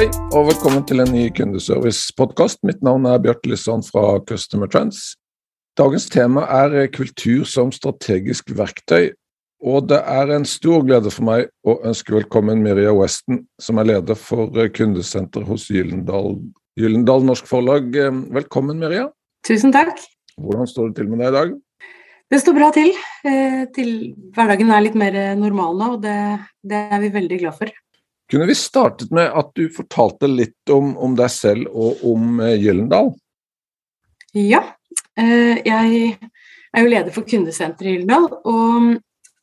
Hei, og velkommen til en ny kundeservice-podkast. Mitt navn er Bjarte Lisson fra Customer Trends. Dagens tema er kultur som strategisk verktøy, og det er en stor glede for meg å ønske velkommen Miria Weston, som er leder for kundesenter hos Gyllendal, Gyllendal Norsk Forlag. Velkommen, Miria. Tusen takk. Hvordan står det til med deg i dag? Det står bra til. Eh, til hverdagen er litt mer normal nå, og det, det, er vi veldig glad for. Kunne vi startet med at du fortalte litt om, om deg selv og om eh, Gyllendal? Ja. Eh, jeg er jo leder for kundesenteret i Gyllendal, og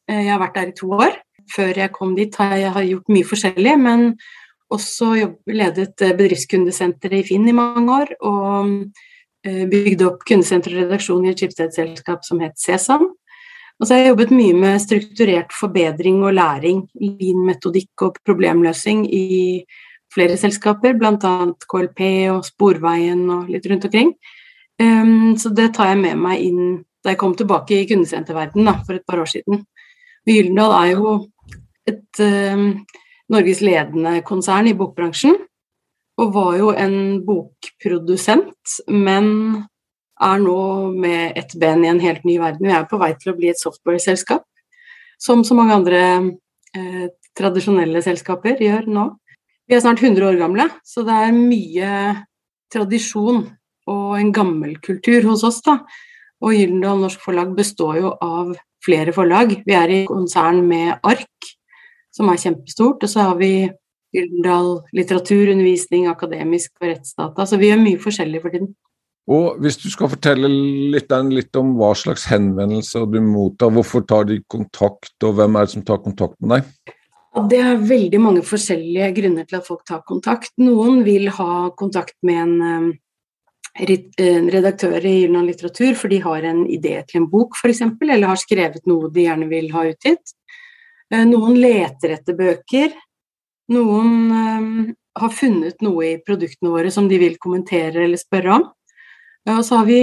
Eh, jeg har vært der i to år. Før jeg kom dit har jeg gjort mye forskjellig, men også ledet bedriftskundesenteret i Finn i mange år. Og bygde opp kundesenter og redaksjon i et skipsstedsselskap som het Sesam. Og jeg har jobbet mye med strukturert forbedring og læring, lean-metodikk og problemløsning i flere selskaper, bl.a. KLP og Sporveien og litt rundt omkring. Um, så det tar jeg med meg inn da jeg kom tilbake i kundesenterverdenen for et par år siden. Gyldendal er jo et um, Norges ledende konsern i bokbransjen. Og var jo en bokprodusent, men er nå med ett ben i en helt ny verden. Vi er på vei til å bli et software-selskap, som så mange andre eh, tradisjonelle selskaper gjør nå. Vi er snart 100 år gamle, så det er mye tradisjon og en gammel kultur hos oss. da. Og Gyldendal Norsk Forlag består jo av flere forlag. Vi er i konsern med ARK, som er kjempestort. Og så har vi Gyldendal litteratur, undervisning, akademisk og rettsdata. Så vi gjør mye forskjellig for tiden. Og Hvis du skal fortelle litt, litt, om hva slags henvendelser du mottar, hvorfor tar de kontakt, og hvem er det som tar kontakt med deg? Det er veldig mange forskjellige grunner til at folk tar kontakt. Noen vil ha kontakt med en um, en redaktør i Gyldendal litteratur, for de har en idé til en bok f.eks., eller har skrevet noe de gjerne vil ha utgitt. Eh, noen leter etter bøker. Noen har funnet noe i produktene våre som de vil kommentere eller spørre om. Og så har vi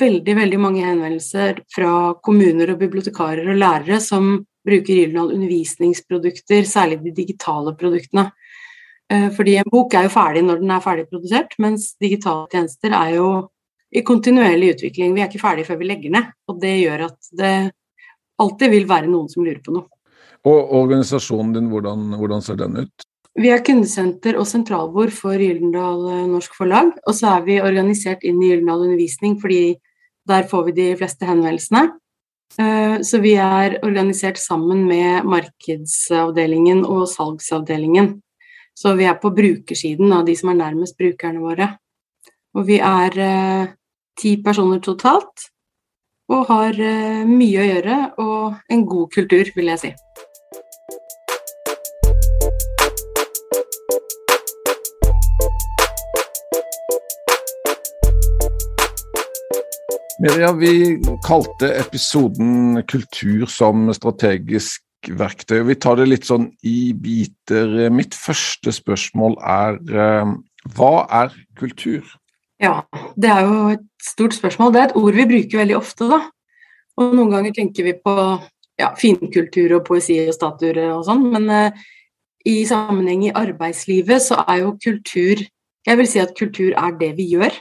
veldig veldig mange henvendelser fra kommuner og bibliotekarer og lærere som bruker Gyldendal undervisningsprodukter, særlig de digitale produktene. Eh, fordi en bok er jo ferdig når den er ferdig produsert, mens digitale tjenester er jo i kontinuerlig utvikling. Vi er ikke ferdig før vi legger ned, og det gjør at det alltid vil være noen som lurer på noe. Og organisasjonen din, hvordan, hvordan ser den ut? Vi er kundesenter og sentralbord for Gyldendal eh, Norsk Forlag. Og så er vi organisert inn i Gyldendal Undervisning, fordi der får vi de fleste henvendelsene. Eh, så vi er organisert sammen med markedsavdelingen og salgsavdelingen. Så vi er på brukersiden av de som er nærmest brukerne våre. Og vi er eh, ti personer totalt, og har mye å gjøre og en god kultur, vil jeg si. Miriam, vi kalte episoden 'Kultur som strategisk verktøy. Vi tar det litt sånn i biter. Mitt første spørsmål er eh, hva er kultur? Ja, det er jo et stort spørsmål. Det er et ord vi bruker veldig ofte, da. Og noen ganger tenker vi på ja, finkultur og poesi og statuer og sånn, men eh, i sammenheng i arbeidslivet så er jo kultur Jeg vil si at kultur er det vi gjør.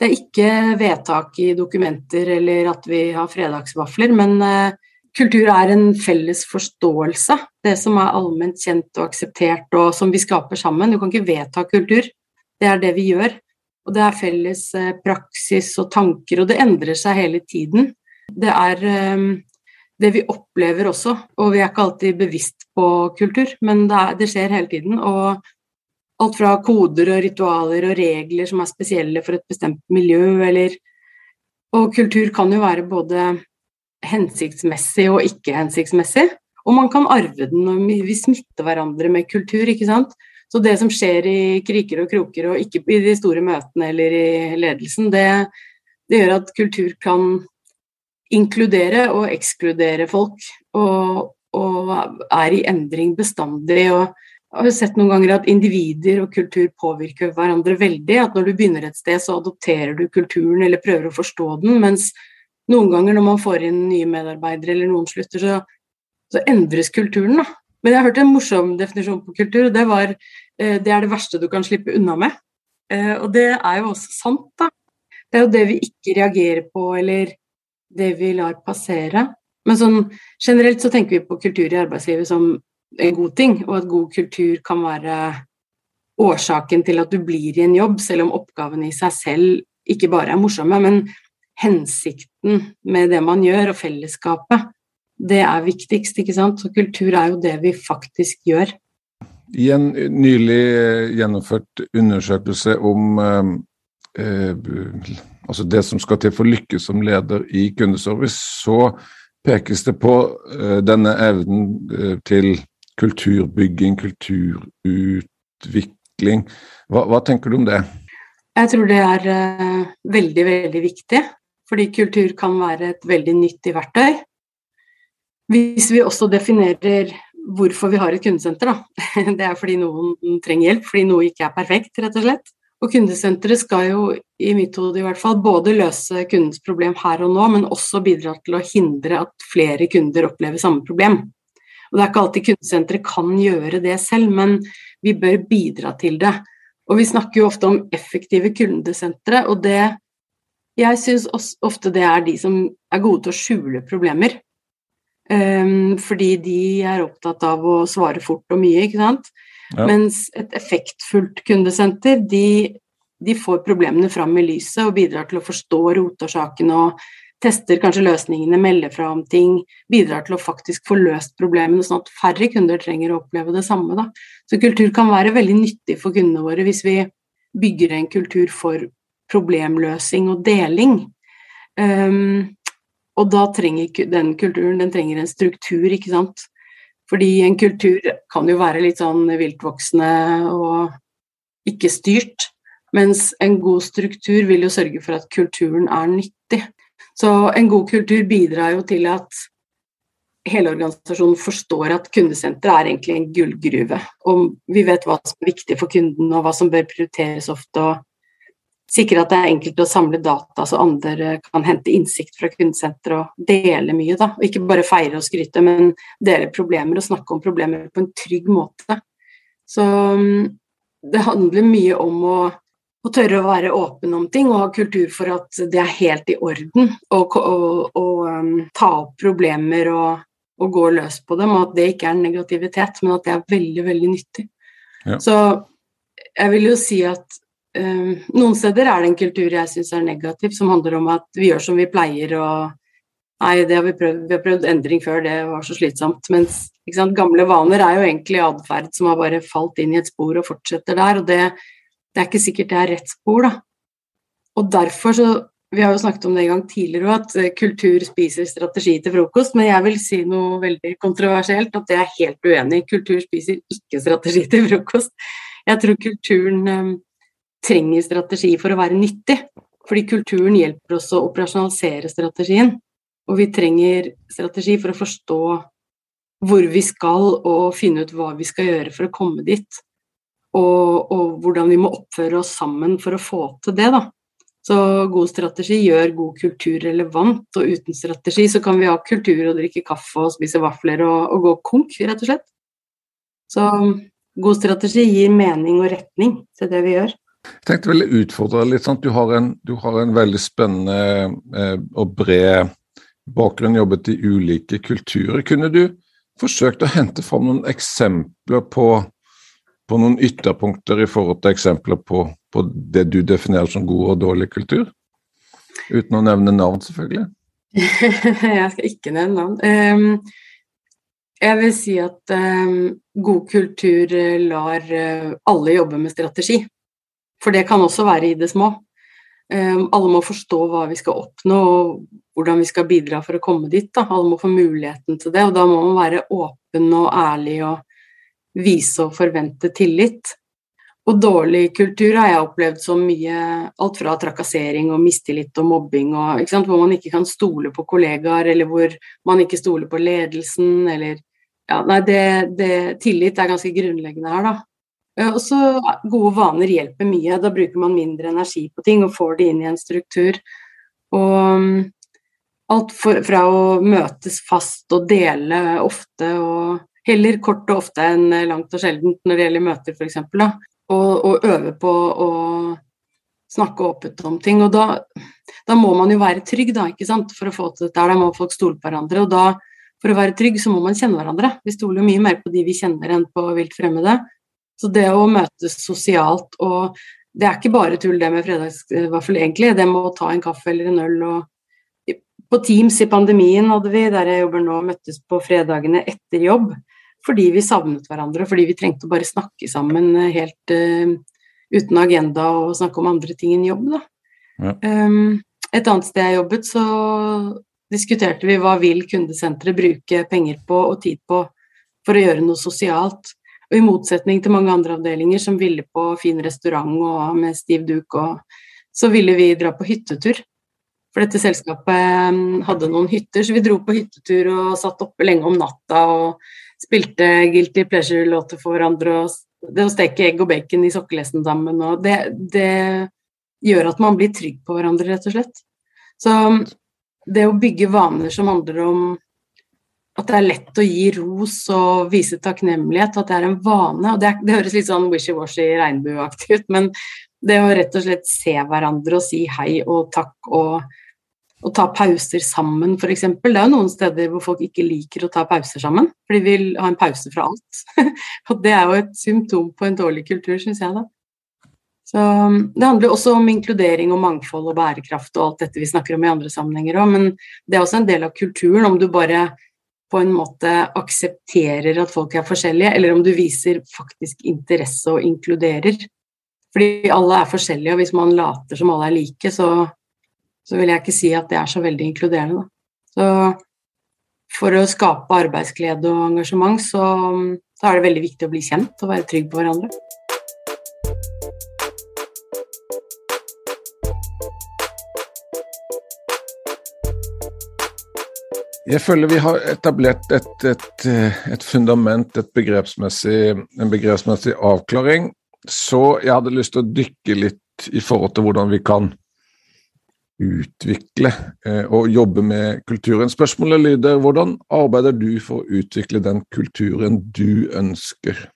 Det er ikke vedtak i dokumenter eller at vi har fredagsvafler, men uh, Kultur er en felles forståelse, det som er allment kjent og akseptert og som vi skaper sammen. Du kan ikke vedta kultur, det er det vi gjør. Og det er felles eh, praksis og tanker, og det endrer seg hele tiden. Det er um, det vi opplever også, og vi er ikke alltid bevisst på kultur, men det, er, det skjer hele tiden. Og alt fra koder og ritualer og regler som er spesielle for et bestemt miljø, eller Og kultur kan jo være både hensiktsmessig og ikke hensiktsmessig. Og man kan arve den, og vi smitter hverandre med kultur, ikke sant. Så det som skjer i kriker og kroker, og ikke i de store møtene eller i ledelsen, det, det gjør at kultur kan inkludere og ekskludere folk, og, og er i endring bestandig. og har sett noen ganger at individer og kultur påvirker hverandre veldig. At når du begynner et sted, så adopterer du kulturen eller prøver å forstå den. Mens noen ganger når man får inn nye medarbeidere eller noen slutter, så, så endres kulturen. da. Men jeg har hørt en morsom definisjon på kultur, og det var eh, det er det verste du kan slippe unna med. Eh, og det er jo også sant, da. Det er jo det vi ikke reagerer på, eller det vi lar passere. Men sånn generelt så tenker vi på kultur i arbeidslivet som en god ting, og at god kultur kan være årsaken til at du blir i en jobb, selv om oppgavene i seg selv ikke bare er morsomme, men hensikten med det man gjør, og fellesskapet, det er viktigst, ikke sant. Så kultur er jo det vi faktisk gjør. I en nylig eh, gjennomført undersøkelse om eh, eh, altså det som skal til for lykkes som leder i kundeservice, så pekes det på eh, denne evnen eh, til kulturbygging, kulturutvikling. Hva, hva, tenker du om det? Jeg tror det er uh, veldig, veldig viktig. Fordi kultur kan være et veldig nyttig verktøy. Hvis vi også definerer hvorfor vi har et kundesenter, da. Det er fordi noen trenger hjelp, fordi noe ikke er perfekt, rett og slett. Og kundesenteret skal jo, i mitt hode i hvert fall, både løse kundens problem her og nå, men også bidra til å hindre at flere kunder opplever samme problem. Og Det er ikke alltid kundesenteret kan gjøre det selv, men vi bør bidra til det. Og Vi snakker jo ofte om effektive kundesentre, og det Jeg syns ofte det er de som er gode til å skjule problemer. Um, fordi de er opptatt av å svare fort og mye, ikke sant. Ja. Mens et effektfullt kundesenter, de, de, får problemene fram i lyset og bidrar til å forstå rotårsakene og tester kanskje løsningene, melder fra om ting, bidrar til å faktisk få løst problemene, sånn at færre kunder trenger å oppleve det samme. Da. Så kultur kan være veldig nyttig for kundene våre hvis vi bygger en kultur for problemløsing og deling. Um, og da trenger den kulturen den trenger en struktur, ikke sant. Fordi en kultur kan jo være litt sånn viltvoksende og ikke styrt. Mens en god struktur vil jo sørge for at kulturen er nyttig. Så en god kultur bidrar jo til at hele organisasjonen forstår at kundesenteret er egentlig en gullgruve. Og vi vet hva som er viktig for kunden, og hva som bør prioriteres ofte. og Sikre at det er enkelt å samle data, så andre kan hente innsikt fra kundesenteret og dele mye. da, og Ikke bare feire og skryte, men dele problemer og snakke om problemer på en trygg måte. Så mm, det handler mye om å å tørre å være åpen om ting og ha kultur for at det er helt i orden å um, ta opp problemer og, og, gå løs på dem, og at det ikke er negativitet, men at det er veldig, veldig nyttig. Ja. Så jeg vil jo si at um, noen steder er det en kultur jeg syns er negativ, som handler om at vi gjør som vi pleier og Nei, det har vi prøvd, vi har prøvd endring før, det var så slitsomt. Mens sant, gamle vaner er jo egentlig atferd som har bare falt inn i et spor og fortsetter der. og det det er ikke sikkert det er rett spor, da. Og derfor så Vi har jo snakket om det en gang tidligere at eh, kultur spiser strategi til frokost. Men jeg vil si noe veldig kontroversielt, at det er helt uenig. Kultur spiser ikke strategi til frokost. Jeg tror kulturen um, trenger strategi for å være nyttig. Fordi kulturen hjelper oss å operasjonalisere strategien. Og vi trenger strategi for å forstå hvor vi skal, og finne ut hva vi skal gjøre for å komme dit og, og, hvordan vi må oppføre oss sammen for å få til det. da. Så god strategi gjør god kultur relevant, og uten strategi så kan vi ha kultur og drikke kaffe og spise vafler og, og gå konk, rett og slett. Så god strategi gir mening og retning til det vi gjør. Jeg tenkte vel utfordre litt Sant? du har en, du har en veldig spennende eh, og bred bakgrunn, jobbet i ulike kulturer. Kunne du forsøkt å hente fram noen eksempler på på noen ytterpunkter i forhold til eksempler på, på, det du definerer som god og dårlig kultur? Uten å nevne navn, selvfølgelig. jeg skal ikke nevne navn. Um, jeg vil si at um, god kultur eh, lar uh, alle jobbe med strategi. For det kan også være i det små. Um, alle må forstå hva vi skal oppnå, og hvordan vi skal bidra for å komme dit. Da. Alle må få muligheten til det, og da må man være åpen og ærlig og vise og forvente tillit. Og dårlig kultur har jeg opplevd så mye alt fra trakassering og mistillit og mobbing og hvor man ikke kan stole på kollegaer, eller hvor man ikke stoler på ledelsen, eller ja, nei, det, det, tillit er ganske grunnleggende her, da. Og så gode vaner hjelper mye. Da bruker man mindre energi på ting og får det inn i en struktur. Og alt for, fra å møtes fast og dele ofte og heller kort og ofte enn langt og sjeldent når det gjelder møter, f.eks. Og, og øve på å snakke åpent om ting. Og da, da, må man jo være trygg, da, ikke sant, for å få til dette. Da må folk stole på hverandre. Og da for å være trygg, så må man kjenne hverandre. Vi stoler jo mye mer på de vi kjenner enn på vilt fremmede. Så det å møtes sosialt og Det er ikke bare tull det med fredagsvaffel, egentlig. Det med å ta en kaffe eller en øl og På Teams i pandemien hadde vi, der jeg jobber nå, møttes på fredagene etter jobb. Fordi vi savnet hverandre, fordi vi trengte å bare snakke sammen helt uh, uten agenda og snakke om andre ting enn jobb, da. Ja. Um, et annet sted jeg jobbet, så diskuterte vi hva vil kundesenteret bruke penger på og tid på for å gjøre noe sosialt. Og i motsetning til mange andre avdelinger som ville på fin restaurant og med stiv duk, og, så ville vi dra på hyttetur. For dette selskapet hadde noen hytter, så vi dro på hyttetur og satt oppe lenge om natta og spilte Guilty Pleasure-låter for hverandre. og Det å steke egg og bacon i sokkelesten sammen, og det, det gjør at man blir trygg på hverandre, rett og slett. Så det å bygge vaner som handler om at det er lett å gi ros og vise takknemlighet, at det er en vane. og Det, det høres litt sånn wishy-washy regnbueaktig ut, men det å rett og slett se hverandre og si hei og takk og, og ta pauser sammen, f.eks. Det er jo noen steder hvor folk ikke liker å ta pauser sammen, for de vil ha en pause fra alt. og det er jo et symptom på en dårlig kultur, syns jeg da. Så um, Det handler også om inkludering og mangfold og bærekraft og alt dette vi snakker om i andre sammenhenger òg, men det er også en del av kulturen om du bare på en måte aksepterer at folk er forskjellige, eller om du viser faktisk interesse og inkluderer. Fordi alle er forskjellige, og hvis man later som alle er like, så, så vil jeg ikke si at det er så veldig inkluderende. Da. Så for å skape arbeidsglede og engasjement, så, så er det veldig viktig å bli kjent og være trygg på hverandre. Jeg føler vi har etablert et, et, et fundament, et begrepsmessig, en begrepsmessig avklaring. Så jeg hadde lyst til å dykke litt i forhold til hvordan vi kan utvikle eh, og jobbe med kulturen. Spørsmålet lyder hvordan arbeider du for å utvikle den kulturen du ønsker?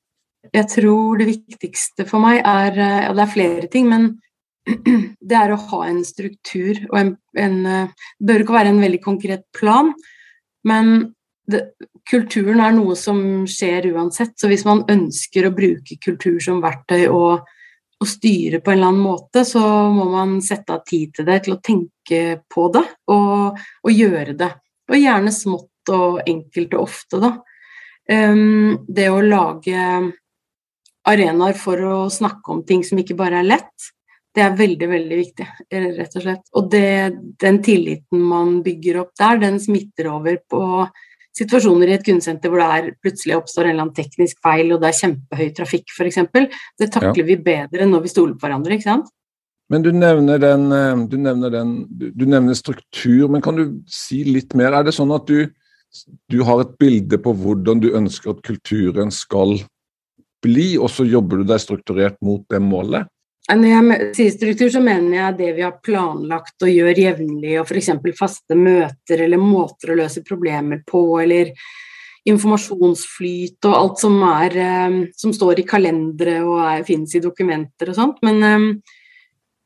Jeg tror det viktigste for meg er Ja, det er flere ting, men det er å ha en struktur og en, en eh, Det bør ikke være en veldig konkret plan, men det, kulturen er noe som skjer uansett, så hvis man ønsker å bruke kultur som verktøy og, og styre på en eller annen måte, så må man sette av tid til det, til å tenke på det og, og gjøre det. Og gjerne smått og enkelt og ofte, da. Um, det å lage arenaer for å snakke om ting som ikke bare er lett, det er veldig, veldig viktig, rett og slett. Og det, den tilliten man bygger opp der, den smitter over på situasjoner i et kundesenter hvor det er, plutselig oppstår en eller annen teknisk feil og det er kjempehøy trafikk f.eks. Det takler ja. vi bedre når vi stoler på hverandre, ikke sant. Men du nevner, den, eh, du, nevner den, du nevner struktur, men kan du si litt mer? Er det sånn at du, du har et bilde på hvordan du ønsker at kulturen skal bli, og så jobber du deg strukturert mot det målet? Når jeg sier struktur, så mener jeg det vi har planlagt og gjør jevnlig, og f.eks. faste møter eller måter å løse problemer på, eller informasjonsflyt og alt som, er, eh, som står i kalendere og er, finnes i dokumenter og sånt. Men um,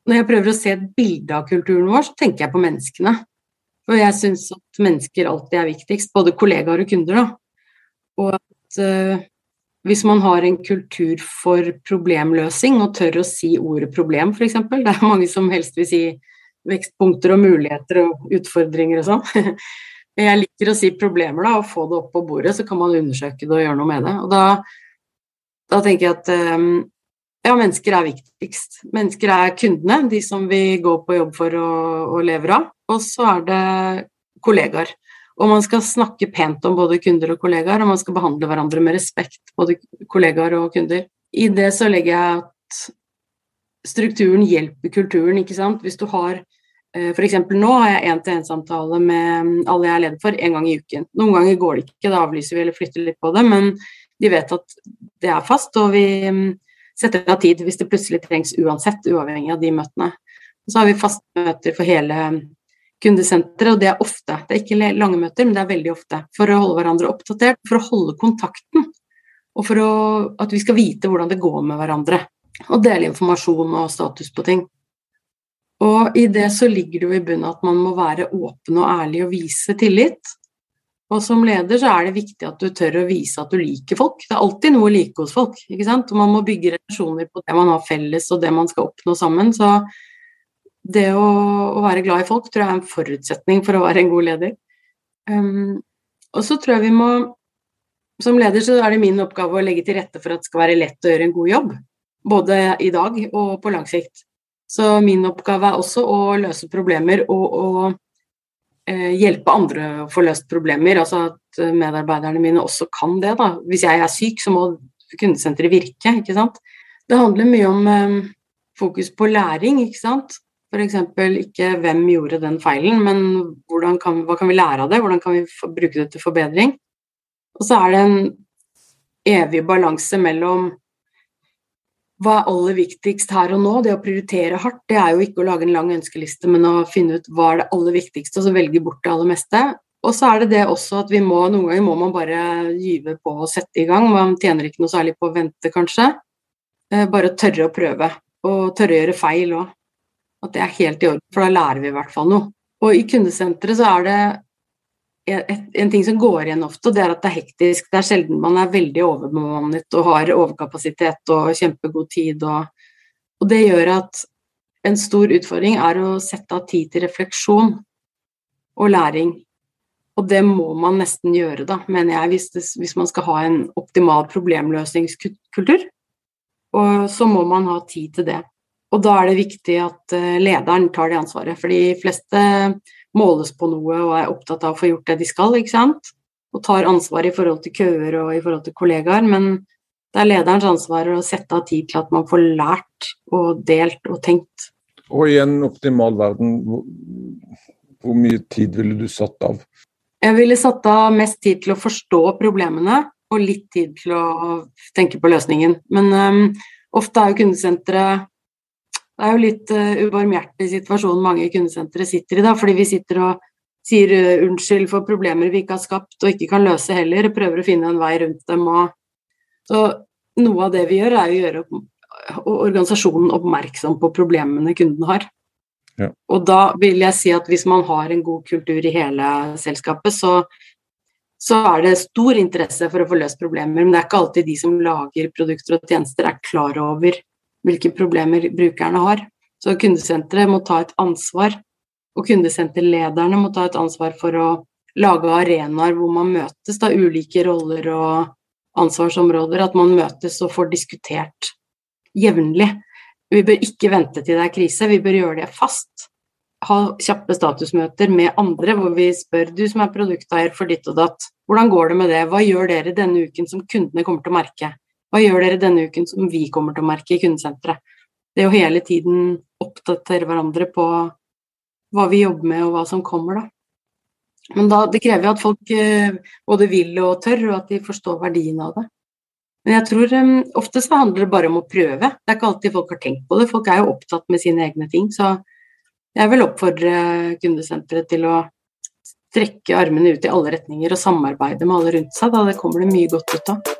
når jeg prøver å se et bilde av kulturen vår, så tenker jeg på menneskene. Og jeg syns at mennesker alltid er viktigst, både kollegaer og kunder. Da. Og at uh, hvis man har en kultur for problemløsing og tør å si ordet problem, f.eks. Det er mange som helst vil si vekstpunkter og muligheter og utfordringer og sånn. Jeg liker å si problemer da, og få det opp på bordet, så kan man undersøke det og gjøre noe med det. Og da, da tenker jeg at um, ja, mennesker er viktigst. Mennesker er kundene, de som vi går på jobb for og, og lever av. Og så er det kollegaer. Og man skal snakke pent om både kunder og kollegaer, og man skal behandle hverandre med respekt, både kollegaer og kunder. I det så legger jeg at strukturen hjelper kulturen, ikke sant. Hvis du har eh, F.eks. nå har jeg én-til-én-samtale med alle jeg er leder for, én gang i uken. Noen ganger går det ikke, da avlyser vi eller flytter litt på det, men de vet at det er fast, og vi mm, setter av tid hvis det plutselig trengs uansett, uavhengig av de møtene. Så har vi faste møter for hele kundesenteret, og det er ofte. Det er ikke lange møter, men det er veldig ofte. For å holde hverandre oppdatert, for å holde kontakten. Og for å, at vi skal vite hvordan det går med hverandre og dele informasjon og status på ting. Og i det så ligger det jo i bunnen at man må være åpen og ærlig og vise tillit. Og som leder så er det viktig at du tør å vise at du liker folk. Det er alltid noe å like hos folk, ikke sant. Og man må bygge relasjoner på det man har felles og det man skal oppnå sammen. Så det å, å være glad i folk tror jeg er en forutsetning for å være en god leder. Um, og så tror jeg vi må Som leder så er det min oppgave å legge til rette for at det skal være lett å gjøre en god jobb. Både i dag og på lang sikt. Så min oppgave er også å løse problemer og, og eh, hjelpe andre å få løst problemer. Altså at medarbeiderne mine også kan det. da. Hvis jeg er syk, så må kundesenteret virke. ikke sant? Det handler mye om eh, fokus på læring, ikke sant. F.eks. ikke hvem gjorde den feilen, men kan, hva kan vi lære av det? Hvordan kan vi bruke det til forbedring? Og så er det en evig balanse mellom hva er aller viktigst her og nå? Det å prioritere hardt, det er jo ikke å lage en lang ønskeliste, men å finne ut hva er det aller viktigste, og så velge bort det aller meste. Og så er det det også at vi må, noen ganger må man bare gyve på og sette i gang. Man tjener ikke noe særlig på å vente, kanskje. Eh, bare tørre å prøve, og tørre å gjøre feil òg. At det er helt i orden, for da lærer vi i hvert fall noe. Og i kundesenteret så er det en ting som går igjen ofte, og det er at det er hektisk. Det er sjelden man er veldig overbemannet og har overkapasitet og kjempegod tid. Og, og, det gjør at en stor utfordring er å sette av tid til refleksjon og læring. Og det må man nesten gjøre, da, mener jeg, hvis, det, hvis man skal ha en optimal problemløsningskultur. Og så må man ha tid til det. Og da er det viktig at eh, lederen tar det ansvaret. For de fleste måles på noe og er opptatt av å få gjort det de skal, ikke sant. Og tar ansvar i forhold til køer og i forhold til kollegaer. Men det er lederens ansvar å sette av tid til at man får lært og delt og tenkt. Og i en optimal verden, hvor, hvor mye tid ville du satt av? Jeg ville satt av mest tid til å forstå problemene, og litt tid til å tenke på løsningen. Men um, ofte er jo kundesenteret det er jo litt uh, ubarmhjertig situasjon mange kundesentre sitter i, da, fordi vi sitter og sier uh, unnskyld for problemer vi ikke har skapt og ikke kan løse heller, prøver å finne en vei rundt dem. Og, så noe av det vi gjør, er å gjøre organisasjonen oppmerksom på problemene kunden har. Ja. Og da vil jeg si at hvis man har en god kultur i hele selskapet, så, så er det stor interesse for å få løst problemer. Men det er ikke alltid de som lager produkter og tjenester er klar over hvilke problemer brukerne har. Så kundesenteret må ta et ansvar, og kundesenterlederne må ta et ansvar for å lage arenaer hvor man møtes, da ulike roller og ansvarsområder. At man møtes og får diskutert jevnlig. Vi bør ikke vente til det er krise, vi bør gjøre det fast. Ha kjappe statusmøter med andre hvor vi spør du som er produkteier for ditt og datt, hvordan går det med det, hva gjør dere denne uken som kundene kommer til å merke? Hva gjør dere denne uken som vi kommer til å merke i kundesenteret? Det å hele tiden oppdatere hverandre på hva vi jobber med og hva som kommer, da. Men da, det krever at folk eh, både vil og tør, og at de forstår verdien av det. Men jeg tror um, ofte så handler det bare om å prøve. Det er ikke alltid folk har tenkt på det. Folk er jo opptatt med sine egne ting. Så jeg vil oppfordre kundesenteret til å strekke armene ut i alle retninger og samarbeide med alle rundt seg. Da det kommer det mye godt ut av.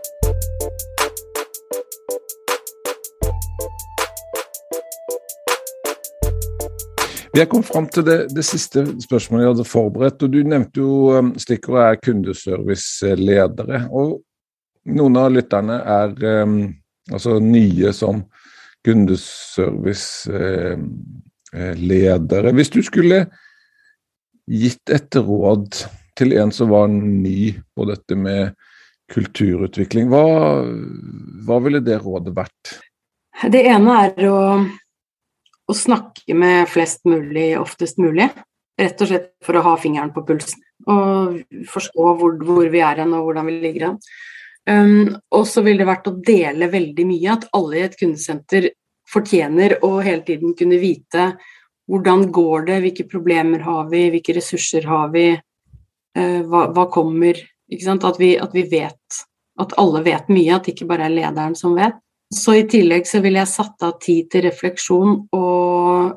Vi kom fram til det, det, siste spørsmålet jeg hadde forberedt. og Du nevnte jo um, stikkordet er kundeserviceledere. og Noen av lytterne er um, altså nye som kundeserviceledere. Hvis du skulle gitt et råd til en som var ny på dette med kulturutvikling, hva, hva ville det rådet vært? Det ene er å, å snakke med flest mulig oftest mulig. Rett og slett for å ha fingeren på pulsen og forstå hvor, hvor vi er hen og hvordan vi ligger an. Um, og så ville det vært å dele veldig mye, at alle i et kundesenter fortjener å hele tiden kunne vite hvordan går det, hvilke problemer har vi, hvilke ressurser har vi, uh, hva, hva, kommer at vi, at vi, vet, at alle vet mye, at det ikke bare er lederen som vet. Så i tillegg så ville jeg satt av tid til refleksjon og,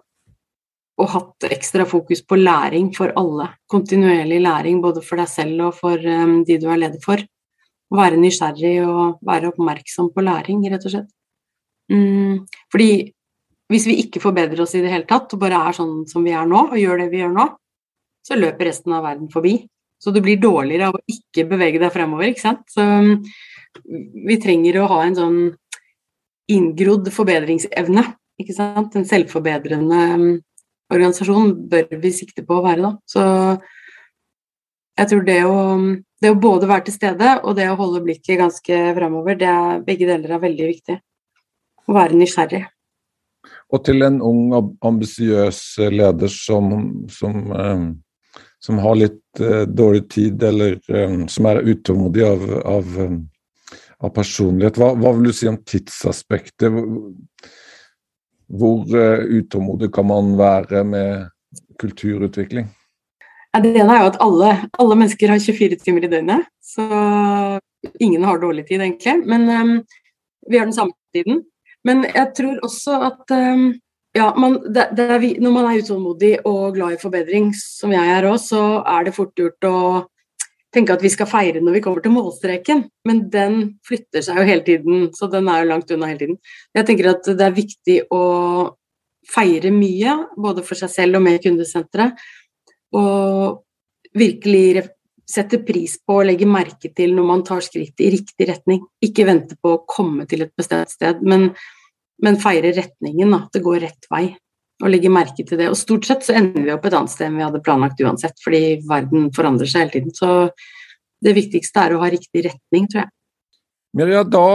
og hatt ekstra fokus på læring for alle. Kontinuerlig læring både for deg selv og for um, de du er leder for. Være nysgjerrig og være oppmerksom på læring, rett og slett. Mm, fordi hvis vi ikke forbedrer oss i det hele tatt, og bare er sånn som vi er nå, og gjør det vi gjør nå, så løper resten av verden forbi. Så du blir dårligere av å ikke bevege deg fremover, ikke sant. Så mm, vi trenger å ha en sånn inngrodd forbedringsevne, ikke sant. En selvforbedrende mm, organisasjon bør vi sikte på å være, da. Så jeg tror det å, mm, det å både være til stede og det å holde blikket ganske fremover, det er, begge deler er veldig viktig. Å være nysgjerrig. Og til en ung, ambisiøs leder som, som, eh, som, har litt uh, dårlig tid, eller um, som er utålmodig av, av, av personlighet, hva, hva, vil du si om tidsaspektet? Hvor uh, utålmodig kan man være med kulturutvikling? Ja, det ene er jo at alle, alle, mennesker har 24 timer i døgnet, så ingen har dårlig tid, egentlig. Men um, vi har den samme tiden. Men jeg tror også at um, ja, man, det, det vi, når man er utålmodig og glad i forbedring, som jeg er òg, så er det fort gjort å tenke at vi skal feire når vi kommer til målstreken, men den flytter seg jo hele tiden, så den er jo langt unna hele tiden. Jeg tenker at det er viktig å feire mye, både for seg selv og med kundesenteret, og virkelig sette pris på og legge merke til når man tar skritt i riktig retning. Ikke vente på å komme til et bestemt sted, men, men feire retningen, at det går rett vei. Og legge merke til det. Og stort sett så ender vi opp et annet sted enn vi hadde planlagt uansett, fordi verden forandrer seg hele tiden. Så det viktigste er å ha riktig retning, tror jeg. Mirja, da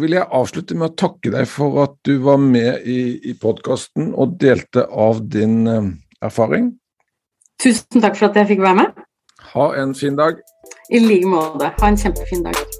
vil jeg avslutte med å takke deg for at du var med i, i podkasten og delte av din uh, erfaring. Tusen takk for at jeg fikk være med. Ha en fin dag. I like måte. Ha en kjempefin dag.